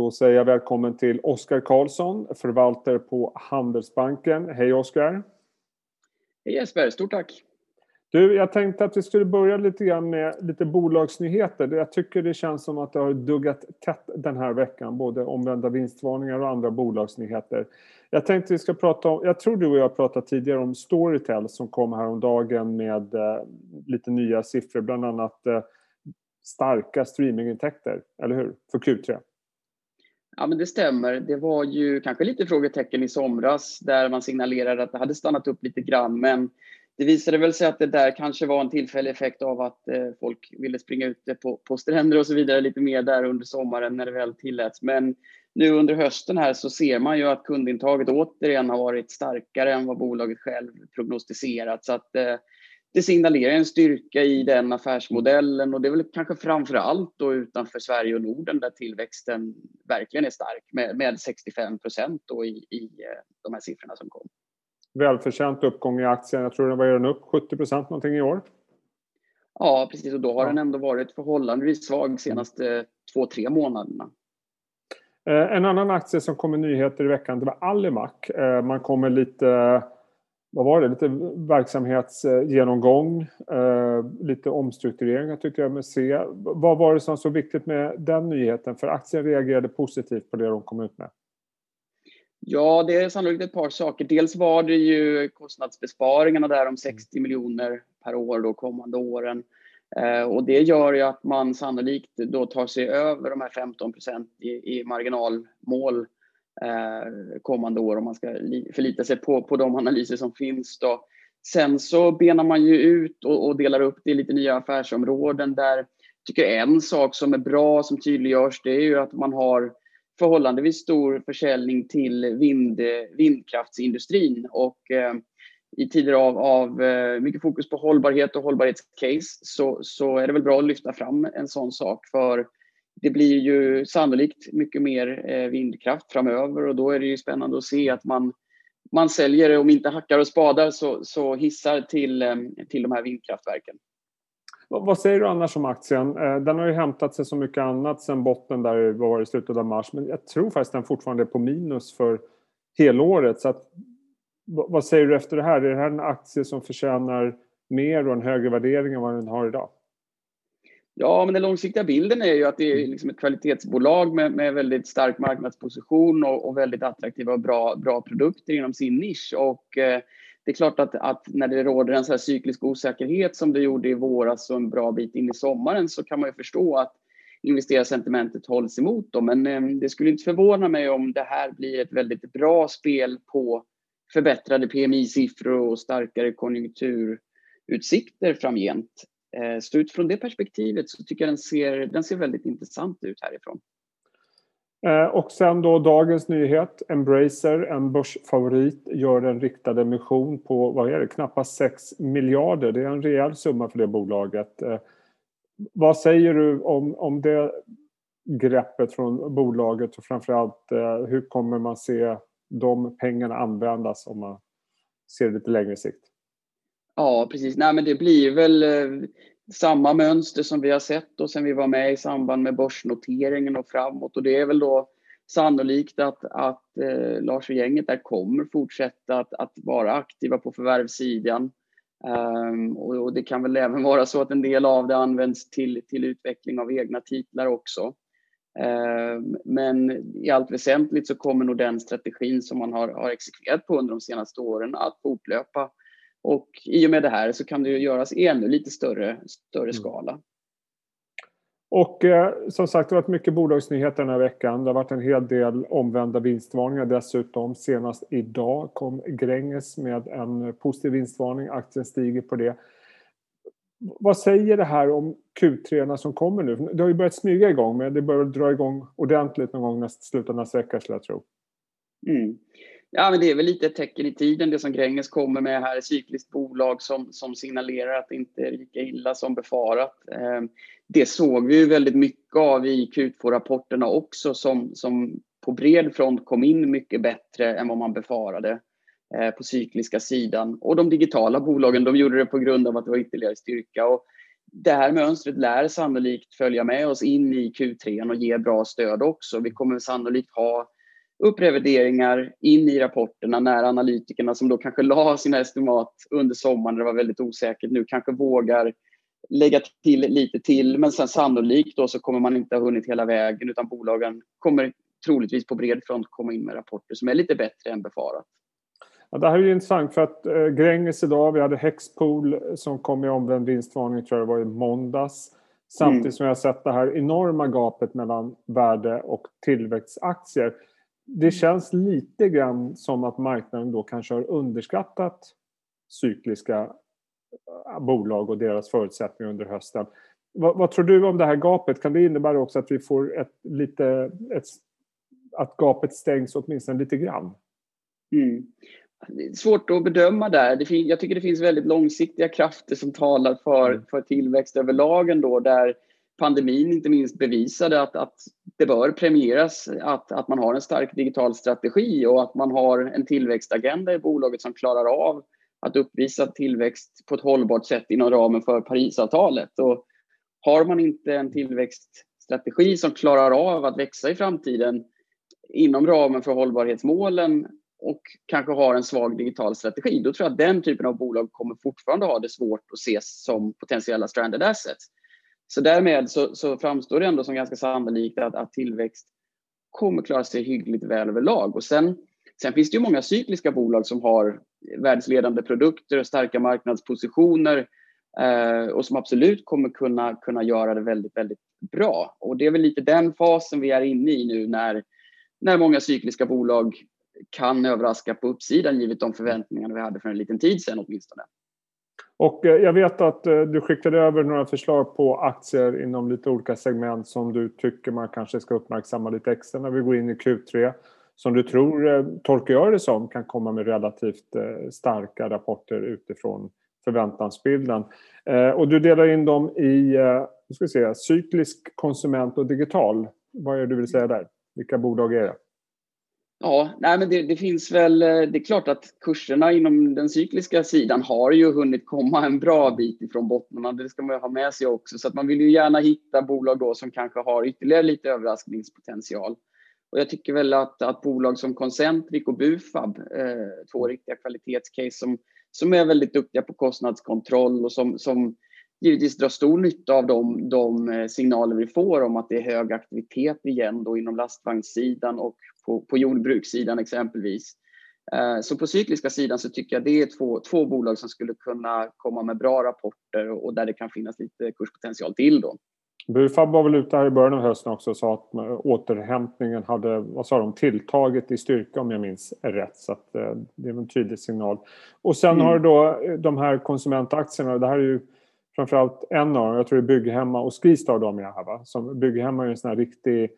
Då säger jag välkommen till Oskar Karlsson, förvaltare på Handelsbanken. Hej Oskar! Hej Jesper, stort tack! Du, jag tänkte att vi skulle börja lite grann med lite bolagsnyheter. Jag tycker det känns som att det har duggat tätt den här veckan, både omvända vinstvarningar och andra bolagsnyheter. Jag tänkte vi ska prata om, jag tror du och jag pratat tidigare om Storytel som kom häromdagen med eh, lite nya siffror, bland annat eh, starka streamingintäkter, eller hur? För Q3. Ja, men det stämmer. Det var ju kanske lite frågetecken i somras där man signalerade att det hade stannat upp lite grann, men det visade väl sig att det där kanske var en tillfällig effekt av att eh, folk ville springa ute på, på stränder och så vidare lite mer där under sommaren när det väl tilläts. Men nu under hösten här så ser man ju att kundintaget återigen har varit starkare än vad bolaget själv prognostiserat. Så att eh, det signalerar en styrka i den affärsmodellen och det är väl kanske framför allt då utanför Sverige och Norden där tillväxten verkligen är stark med, med 65 procent i, i eh, de här siffrorna som kom. Välförtjänt uppgång i aktien. Jag tror den var upp 70 procent någonting i år. Ja, precis. Och då har ja. den ändå varit förhållandevis svag de senaste två, tre månaderna. Eh, en annan aktie som kom med nyheter i veckan det var Alimac. Eh, man kommer lite vad var det, lite verksamhetsgenomgång, eh, lite omstruktureringar tycker jag med se. Vad var det som var så viktigt med den nyheten? För aktien reagerade positivt på det de kom ut med. Ja, det är sannolikt ett par saker. Dels var det ju kostnadsbesparingarna där om 60 miljoner per år de kommande åren. Eh, och det gör ju att man sannolikt då tar sig över de här 15 procent i, i marginalmål Eh, kommande år om man ska förlita sig på, på de analyser som finns. Då. Sen så benar man ju ut och, och delar upp det i lite nya affärsområden där jag tycker en sak som är bra som tydliggörs det är ju att man har förhållandevis stor försäljning till vind, vindkraftsindustrin och eh, i tider av, av eh, mycket fokus på hållbarhet och hållbarhetscase så, så är det väl bra att lyfta fram en sån sak för det blir ju sannolikt mycket mer eh, vindkraft framöver och då är det ju spännande att se att man, man säljer, om inte hackar och spadar, så, så hissar till, eh, till de här vindkraftverken. Vad säger du annars om aktien? Eh, den har ju hämtat sig så mycket annat sen botten där var i slutet av mars. Men jag tror faktiskt den fortfarande är på minus för helåret. Så att, vad säger du efter det här? Är det här en aktie som förtjänar mer och en högre värdering än vad den har idag? Ja, men den långsiktiga bilden är ju att det är liksom ett kvalitetsbolag med, med väldigt stark marknadsposition och, och, väldigt attraktiva och bra, bra produkter inom sin nisch. Och, eh, det är klart att, att, när det råder en så här cyklisk osäkerhet som det gjorde i våras och en bra bit in i sommaren så kan man ju förstå att investerarsentimentet hålls emot dem. Men eh, det skulle inte förvåna mig om det här blir ett väldigt bra spel på förbättrade PMI-siffror och starkare konjunkturutsikter framgent. Eh, så utifrån det perspektivet så tycker jag den ser, den ser väldigt intressant ut härifrån. Eh, och sen då dagens nyhet. Embracer, en börsfavorit, gör en riktad emission på vad är det, knappast 6 miljarder. Det är en rejäl summa för det bolaget. Eh, vad säger du om, om det greppet från bolaget och framförallt hur kommer man se de pengarna användas om man ser det lite längre sikt? Ja, precis. Nej, men det blir väl eh, samma mönster som vi har sett och sen vi var med i samband med börsnoteringen och framåt. Och det är väl då sannolikt att, att eh, Lars och gänget där kommer fortsätta att, att vara aktiva på förvärvssidan. Um, och, och, det kan väl även vara så att en del av det används till, till utveckling av egna titlar också. Um, men i allt väsentligt så kommer nog den strategin som man har, har exekverat på under de senaste åren att fortlöpa och i och med det här så kan det göras i ännu lite större, större mm. skala. Och eh, som sagt, det har varit mycket bolagsnyheter den här veckan. Det har varit en hel del omvända vinstvarningar dessutom. Senast idag kom Gränges med en positiv vinstvarning. Aktien stiger på det. Vad säger det här om Q3 som kommer nu? Det har ju börjat smyga igång men det börjar dra igång ordentligt någon gång nästa, slutet av nästa vecka skulle jag tro. Mm. Ja, men det är väl lite ett tecken i tiden, det som Gränges kommer med här, ett cykliskt bolag som, som signalerar att det inte är lika illa som befarat. Ehm, det såg vi ju väldigt mycket av i Q2-rapporterna också som, som på bred front kom in mycket bättre än vad man befarade eh, på cykliska sidan. Och de digitala bolagen, de gjorde det på grund av att det var ytterligare styrka. Och det här mönstret lär sannolikt följa med oss in i Q3 och ge bra stöd också. Vi kommer sannolikt ha upprevideringar in i rapporterna när analytikerna som då kanske la sina estimat under sommaren när det var väldigt osäkert nu kanske vågar lägga till lite till men sen sannolikt då så kommer man inte ha hunnit hela vägen utan bolagen kommer troligtvis på bred front komma in med rapporter som är lite bättre än befarat. Ja, det här är ju intressant för att eh, Gränges idag, vi hade Hexpool som kom med omvänd vinstvarning tror jag det var i måndags. Samtidigt mm. som jag har sett det här enorma gapet mellan värde och tillväxtaktier. Det känns lite grann som att marknaden då kanske har underskattat cykliska eh, bolag och deras förutsättningar under hösten. Vad, vad, tror du om det här gapet? Kan det innebära också att vi får ett lite... Ett, att gapet stängs åtminstone lite grann? Mm. Det är svårt att bedöma där. Det fin- jag tycker det finns väldigt långsiktiga krafter som talar för, mm. för tillväxt överlag ändå, där pandemin inte minst bevisade att, att det bör premieras att, att man har en stark digital strategi och att man har en tillväxtagenda i bolaget som klarar av att uppvisa tillväxt på ett hållbart sätt inom ramen för Parisavtalet. Och har man inte en tillväxtstrategi som klarar av att växa i framtiden inom ramen för hållbarhetsmålen och kanske har en svag digital strategi, då tror jag att den typen av bolag kommer fortfarande ha det svårt att ses som potentiella stranded assets. Så därmed så, så framstår det ändå som ganska sannolikt att, att tillväxt kommer klara sig hyggligt väl överlag. Och sen, sen finns det ju många cykliska bolag som har världsledande produkter och starka marknadspositioner eh, och som absolut kommer kunna, kunna göra det väldigt, väldigt bra. Och det är väl lite den fasen vi är inne i nu när, när många cykliska bolag kan överraska på uppsidan givet de förväntningar vi hade för en liten tid sedan åtminstone. Och eh, jag vet att eh, du skickade över några förslag på aktier inom lite olika segment som du tycker man kanske ska uppmärksamma lite extra när vi går in i Q3. Som du tror, tolkar jag det som, kan komma med relativt eh, starka rapporter utifrån förväntansbilden. Och du delar in dem i ska säga, cyklisk, konsument och digital. Vad är det du vill säga där? Vilka bolag är det? Ja, nej men det, det, finns väl, eh, det är klart att kurserna inom den cykliska sidan har ju hunnit komma en bra bit ifrån bottnarna. Det ska man ha med sig också. Så att man vill ju gärna hitta bolag då som kanske har ytterligare lite överraskningspotential. Och jag tycker väl att, att bolag som Concentric och Bufab, eh, två riktiga kvalitetscase som, som är väldigt duktiga på kostnadskontroll och som, som givetvis drar stor nytta av de, de eh, signaler vi får om att det är hög aktivitet igen då inom lastvagnssidan och på, på jordbrukssidan exempelvis. Eh, så på cykliska sidan så tycker jag det är två, två bolag som skulle kunna komma med bra rapporter och där det kan finnas lite kurspotential till då. Bufab var väl ute här i början av hösten också och sa att återhämtningen hade, vad sa de, tilltagit i styrka om jag minns rätt. Så att, eh, det är en tydlig signal. Och sen mm. har du då de här konsumentaktierna. Det här är ju framförallt en av dem, jag tror det är Bygghemma och Skistar de är här va? Som Bygghemma är en sån här riktig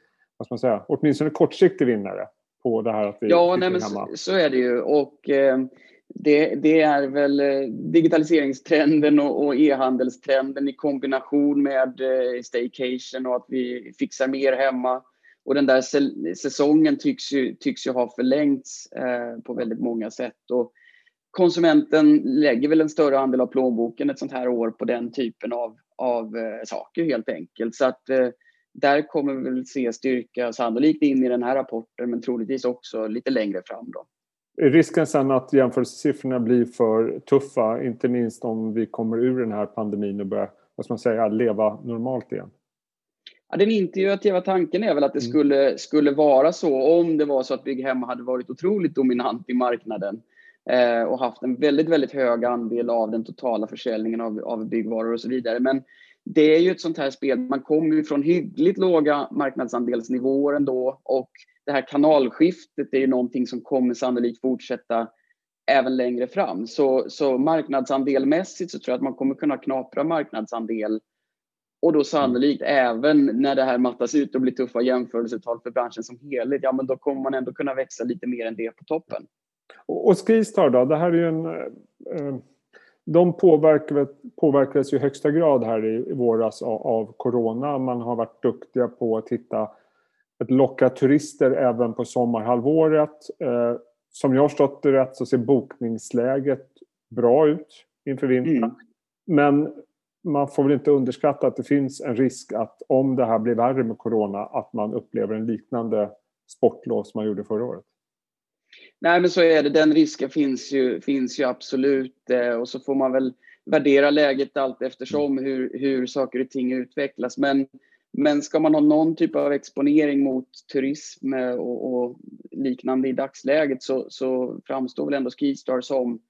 vad ska man säga, åtminstone kortsiktig vinnare på det här att vi Ja, nej, men så, så, är det ju. Och eh, det, det, är väl eh, digitaliseringstrenden och, och e-handelstrenden i kombination med eh, staycation och att vi fixar mer hemma. Och den där säsongen tycks ju, tycks ju ha förlängts eh, på väldigt många sätt. Och konsumenten lägger väl en större andel av plånboken ett sånt här år på den typen av, av eh, saker helt enkelt. Så att eh, där kommer vi väl se styrka sannolikt in i den här rapporten men troligtvis också lite längre fram. Då. Är risken sen att jämförelsesiffrorna blir för tuffa, inte minst om vi kommer ur den här pandemin och börjar vad man säga, leva normalt igen? Ja, den intuitiva tanken är väl att det mm. skulle, skulle vara så om det var så att Bygghemma hade varit otroligt dominant i marknaden eh, och haft en väldigt, väldigt hög andel av den totala försäljningen av, av byggvaror och så vidare. Men det är ju ett sånt här spel, man kommer ju från hyggligt låga marknadsandelsnivåer ändå och det här kanalskiftet är ju någonting som kommer sannolikt fortsätta även längre fram. Så, så marknadsandelmässigt så tror jag att man kommer kunna knapra marknadsandel och då sannolikt även när det här mattas ut och blir tuffa jämförelsetal för branschen som helhet, ja men då kommer man ändå kunna växa lite mer än det på toppen. Och, och Skistar då, det här är ju en eh, eh de påverkades i högsta grad här i våras av, corona. Man har varit duktiga på att hitta att locka turister även på sommarhalvåret. Eh, som jag har förstått det rätt så ser bokningsläget bra ut inför vintern. Mm. Men man får väl inte underskatta att det finns en risk att om det här blir värre med corona att man upplever en liknande sportlov som man gjorde förra året. Nej, men så är det. Den risken finns ju, finns ju absolut. Eh, och så får man väl värdera läget allt eftersom hur, hur saker och ting utvecklas. Men, men ska man ha någon typ av exponering mot turism och, och liknande i dagsläget så, så framstår väl ändå Skistar som,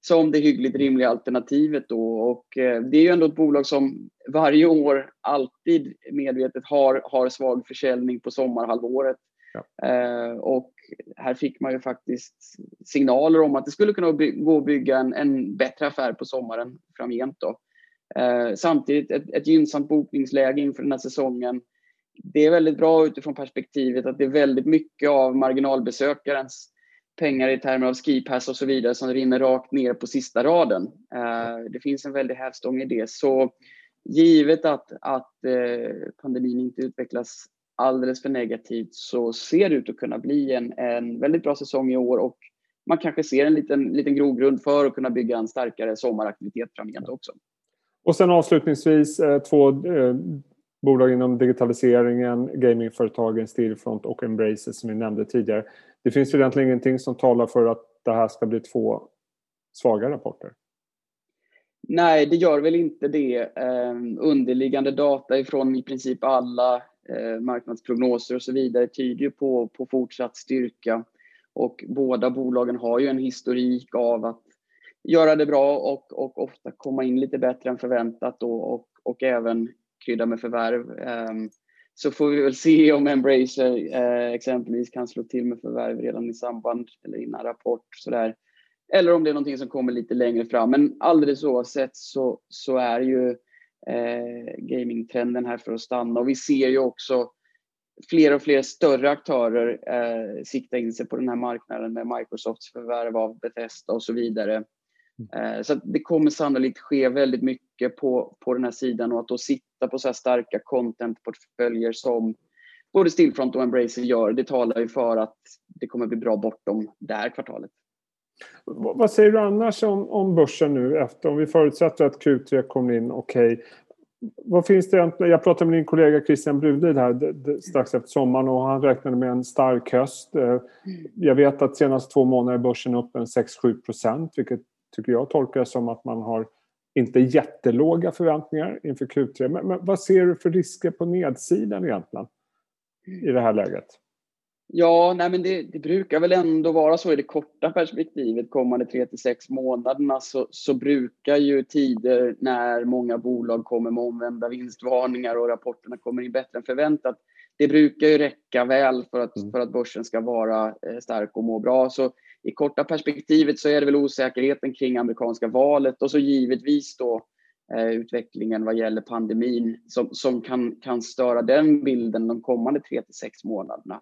som det hyggligt rimliga alternativet. Då. Och eh, det är ju ändå ett bolag som varje år alltid medvetet har, har svag försäljning på sommarhalvåret. Ja. Eh, och här fick man ju faktiskt signaler om att det skulle kunna gå att bygga en, en bättre affär på sommaren framgent. Då. Eh, samtidigt ett, ett gynnsamt bokningsläge inför den här säsongen. Det är väldigt bra utifrån perspektivet att det är väldigt mycket av marginalbesökarens pengar i termer av skipass och så vidare som rinner rakt ner på sista raden. Eh, det finns en väldig hävstång i det. Så givet att, att eh, pandemin inte utvecklas alldeles för negativt så ser det ut att kunna bli en, en väldigt bra säsong i år och man kanske ser en liten, liten grogrund för att kunna bygga en starkare sommaraktivitet framgent också. Och sen avslutningsvis eh, två eh, bolag inom digitaliseringen, gamingföretagen Stillfront och Embraces som vi nämnde tidigare. Det finns ju egentligen ingenting som talar för att det här ska bli två svaga rapporter. Nej, det gör väl inte det. Eh, underliggande data ifrån i princip alla Eh, marknadsprognoser och så vidare tyder ju på, på fortsatt styrka. Och båda bolagen har ju en historik av att göra det bra och, och ofta komma in lite bättre än förväntat då, och, och även krydda med förvärv. Ehm, så får vi väl se om Embracer eh, exempelvis kan slå till med förvärv redan i samband eller innan rapport. Sådär. Eller om det är någonting som kommer lite längre fram. Men alldeles oavsett så, så är ju eh, gamingtrenden här för att stanna. Och vi ser ju också fler och fler större aktörer eh, sikta in sig på den här marknaden med Microsofts förvärv av Bethesda och så vidare. Eh, så det kommer sannolikt ske väldigt mycket på, på den här sidan och att då sitta på så här starka contentportföljer som både Stillfront och Embracer gör, det talar ju för att det kommer bli bra bortom det här kvartalet. Vad säger du annars om, om börsen nu efter, om vi förutsätter att Q3 kommer in okej. Okay. Vad finns det egentligen? Jag pratade med din kollega Christian Brudlid här strax efter sommaren och han räknade med en stark höst. Eh, jag vet att senaste två månader är börsen upp en 6-7 procent vilket tycker jag tolkar som att man har inte jättelåga förväntningar inför Q3. Men, men vad ser du för risker på nedsidan egentligen i det här läget? Ja, nej men det, det, brukar väl ändå vara så i det korta perspektivet, kommande 3 till 6 månaderna, så, så, brukar ju tider när många bolag kommer med omvända vinstvarningar och rapporterna kommer in bättre än förväntat, det brukar ju räcka väl för att, mm. för att börsen ska vara eh, stark och må bra. Så i korta perspektivet så är det väl osäkerheten kring amerikanska valet och så givetvis då eh, utvecklingen vad gäller pandemin som, som kan, kan störa den bilden de kommande tre till sex månaderna.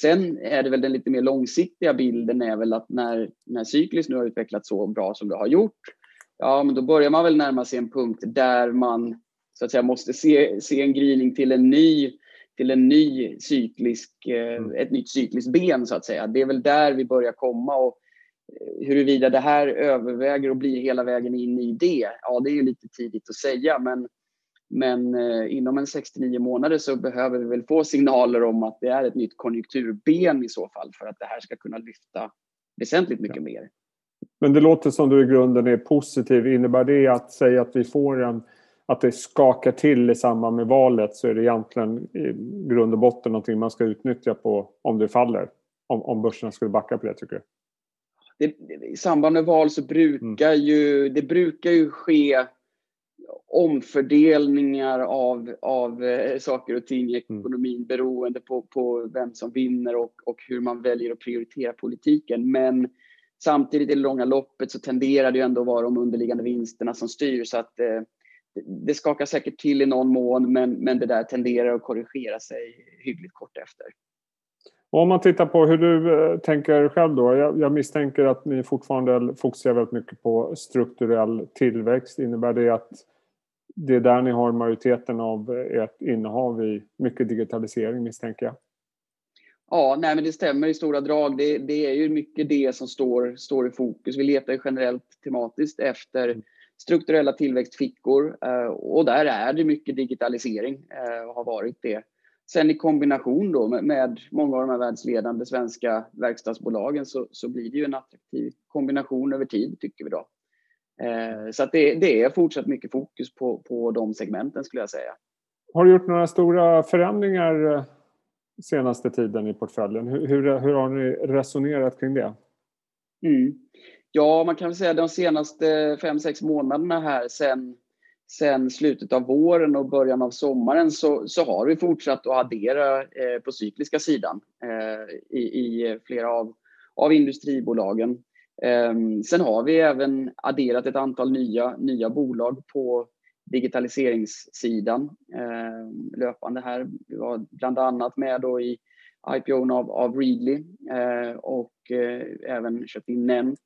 Sen är det väl den lite mer långsiktiga bilden är väl att när, när cyklis nu har utvecklats så bra som det har gjort, ja men då börjar man väl närma sig en punkt där man så att säga måste se, se en gryning till en ny till en ny cyklisk, eh, mm. ett nytt cykliskt ben så att säga. Det är väl där vi börjar komma och eh, huruvida det här överväger och blir hela vägen in i det, ja det är ju lite tidigt att säga men, men eh, inom en 69 månader så behöver vi väl få signaler om att det är ett nytt konjunkturben i så fall för att det här ska kunna lyfta väsentligt mycket ja. mer. Men det låter som du i grunden är positiv. Innebär det att säga att vi får en att det skakar till i samband med valet så är det egentligen i grund och botten någonting man ska utnyttja på om det faller. Om, om börserna skulle backa på det tycker du? Det, I samband med val så brukar mm. ju det brukar ju ske omfördelningar av, av eh, saker och ting i mm. ekonomin mm. beroende på, på vem som vinner och, och hur man väljer att prioritera politiken. Men samtidigt i det långa loppet så tenderar det ju ändå att vara de underliggande vinsterna som styr. Så att eh, det skakar säkert till i någon mån men, men det där tenderar att korrigera sig hyggligt kort efter. Om man tittar på hur du eh, tänker själv då. Jag, jag, misstänker att ni fortfarande fokuserar väldigt mycket på strukturell tillväxt. Innebär det att det är där ni har majoriteten av ert innehav i mycket digitalisering misstänker jag? Ja, nej men det stämmer i stora drag. Det, det är ju mycket det som står, står i fokus. Vi letar generellt tematiskt efter mm strukturella tillväxtfickor och där är det mycket digitalisering och har varit det. Sen i kombination då med, med många av de här världsledande svenska verkstadsbolagen så, så blir det ju en attraktiv kombination över tid tycker vi då. Eh, så att det, det, är fortsatt mycket fokus på, på de segmenten skulle jag säga. Har du gjort några stora förändringar eh, senaste tiden i portföljen? Hur, hur, hur har ni resonerat kring det? Mm. Ja, man kan väl säga de senaste fem sex månaderna här sen, sen slutet av våren och början av sommaren så, så har vi fortsatt att addera eh, på cykliska sidan eh, i, i flera av, av industribolagen. Ehm, sen har vi även adderat ett antal nya, nya bolag på digitaliseringssidan ehm, löpande här. Vi var bland annat med då i IPO av, av Readly eh, och eh, även köpt in Nent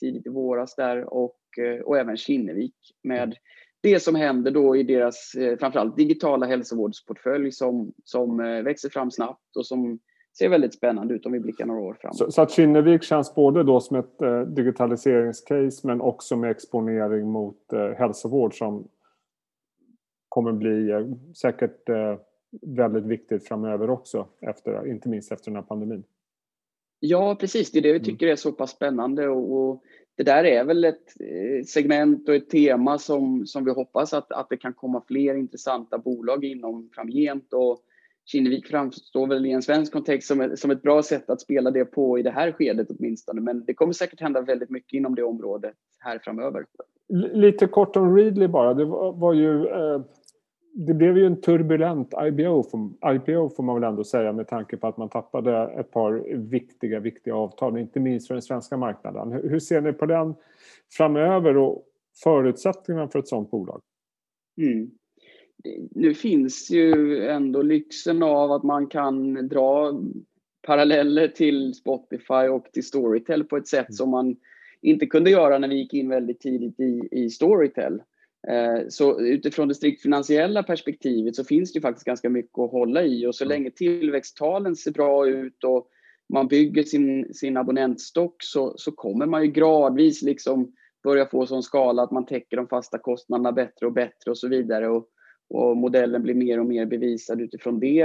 tidigt i våras där och, eh, och även Kinnevik med det som händer då i deras eh, framförallt digitala hälsovårdsportfölj som, som eh, växer fram snabbt och som ser väldigt spännande ut om vi blickar några år framåt. Så, så att Kinnevik känns både då som ett eh, digitaliseringscase men också med exponering mot eh, hälsovård som kommer bli eh, säkert eh, väldigt viktigt framöver också, efter, inte minst efter den här pandemin. Ja, precis. Det är det vi mm. tycker är så pass spännande. Och, och det där är väl ett eh, segment och ett tema som, som vi hoppas att, att det kan komma fler intressanta bolag inom framgent. Och Kinnevik framstår väl i en svensk kontext som ett, som ett bra sätt att spela det på i det här skedet åtminstone. Men det kommer säkert hända väldigt mycket inom det området här framöver. Lite kort om Readly bara. Det var, var ju... Eh, det blev ju en turbulent IPO, IPO får man väl ändå säga med tanke på att man tappade ett par viktiga, viktiga avtal, inte minst för den svenska marknaden. Hur, ser ni på den framöver och förutsättningarna för ett sådant bolag? Mm nu finns ju ändå lyxen av att man kan dra paralleller till Spotify och till Storytel på ett sätt mm. som man inte kunde göra när vi gick in väldigt tidigt i, i Storytel. Eh, så utifrån det strikt finansiella perspektivet så finns det faktiskt ganska mycket att hålla i och så mm. länge tillväxttalen ser bra ut och man bygger sin, sin abonnentstock så, så kommer man ju gradvis liksom börja få sån skala att man täcker de fasta kostnaderna bättre och bättre och så vidare. Och och modellen blir mer och mer bevisad utifrån det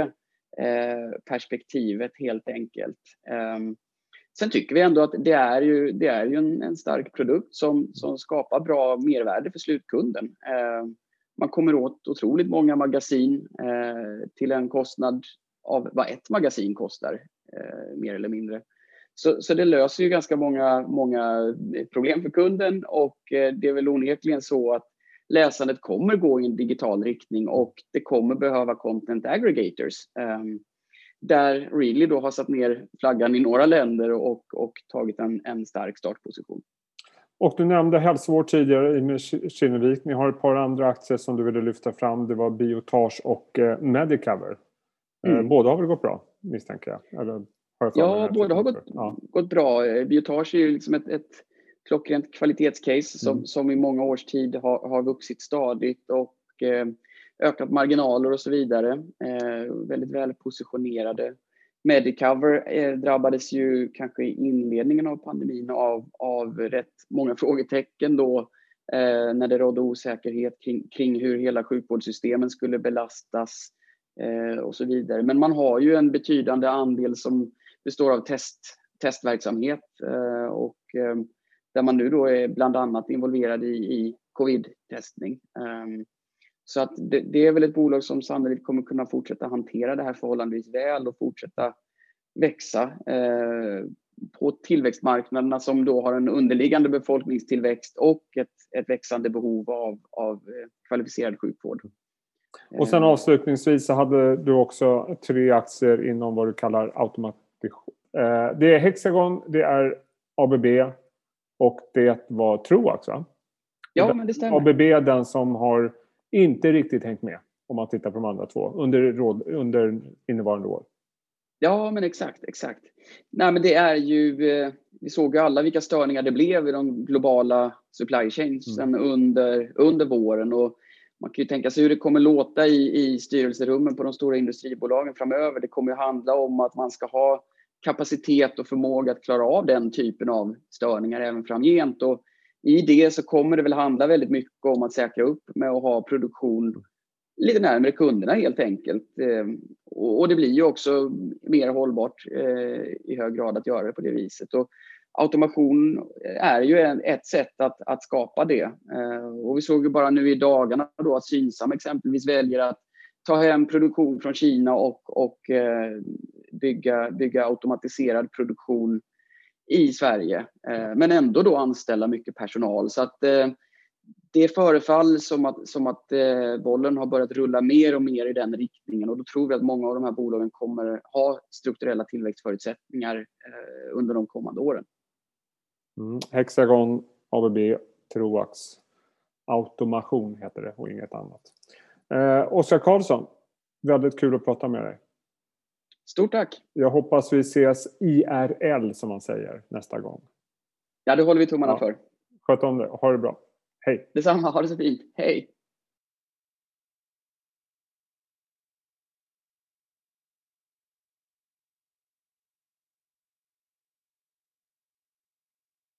eh, perspektivet helt enkelt. Ehm, sen tycker vi ändå att det är ju, det är ju en, en stark produkt som, som skapar bra mervärde för slutkunden. Ehm, man kommer åt otroligt många magasin eh, till en kostnad av vad ett magasin kostar, eh, mer eller mindre. Så, så det löser ju ganska många, många problem för kunden och det är väl onekligen så att läsandet kommer gå i en digital riktning och det kommer behöva content aggregators. Um, där Readly då har satt ner flaggan i några länder och, och tagit en, en stark startposition. Och du nämnde hälsovård tidigare i Kinnevik. Ni har ett par andra aktier som du ville lyfta fram. Det var Biotage och eh, Medicover. Eh, mm. båda har väl gått bra misstänker jag? Eller har jag ja, båda har gått, ja. gått bra. Eh, Biotage är ju liksom ett, ett klockrent kvalitetscase som, mm. som i många års tid har, har vuxit stadigt och eh, ökat marginaler och så vidare. Eh, väldigt väl positionerade. Medicover eh, drabbades ju kanske i inledningen av pandemin av, av rätt många frågetecken då när det rådde osäkerhet kring, kring hur hela sjukvårdssystemen skulle belastas och så vidare. Men man har ju en betydande andel som består av test, testverksamhet och där man nu då är bland annat involverad i, i covid-testning. Um, så att det, det, är väl ett bolag som sannolikt kommer kunna fortsätta hantera det här förhållandevis väl och fortsätta växa eh, på tillväxtmarknaderna som då har en underliggande befolkningstillväxt och ett, ett växande behov av, av eh, kvalificerad sjukvård. Och sen ehm. avslutningsvis så hade du också tre aktier inom vad du kallar automatisation. Eh, det är Hexagon, det är ABB och det var Troax va? Ja, men det stämmer. ABB är den som har inte riktigt hängt med om man tittar på de andra två under, råd, under innevarande år. Ja, men exakt, exakt. Nej, men det är ju, eh, vi såg ju alla vilka störningar det blev i de globala supply chainsen mm. under, under våren och man kan ju tänka sig hur det kommer låta i, i styrelserummen på de stora industribolagen framöver. Det kommer ju handla om att man ska ha kapacitet och förmåga att klara av den typen av störningar även framgent. Och i det så kommer det väl handla väldigt mycket om att säkra upp med att ha produktion lite närmare kunderna helt enkelt. Eh, och det blir ju också mer hållbart eh, i hög grad att göra det på det viset. Och automation är ju ett sätt att, att skapa det. Eh, och vi såg ju bara nu i dagarna då att Synsam exempelvis väljer att ta hem produktion från Kina och, och bygga, bygga automatiserad produktion i Sverige. Eh, men ändå då anställa mycket personal. Så att eh, det förefaller som att, som att eh, bollen har börjat rulla mer och mer i den riktningen och då tror vi att många av de här bolagen kommer ha strukturella tillväxtförutsättningar eh, under de kommande åren. Mm. Hexagon, ABB, Troax, Automation heter det och inget annat. Eh, Oskar Karlsson, väldigt kul att prata med dig. Stort tack! Jag hoppas vi ses IRL som man säger nästa gång. Ja, det håller vi tummarna ja. för. Sköt om det. Ha det bra. Hej! Detsamma, ha det så fint. Hej!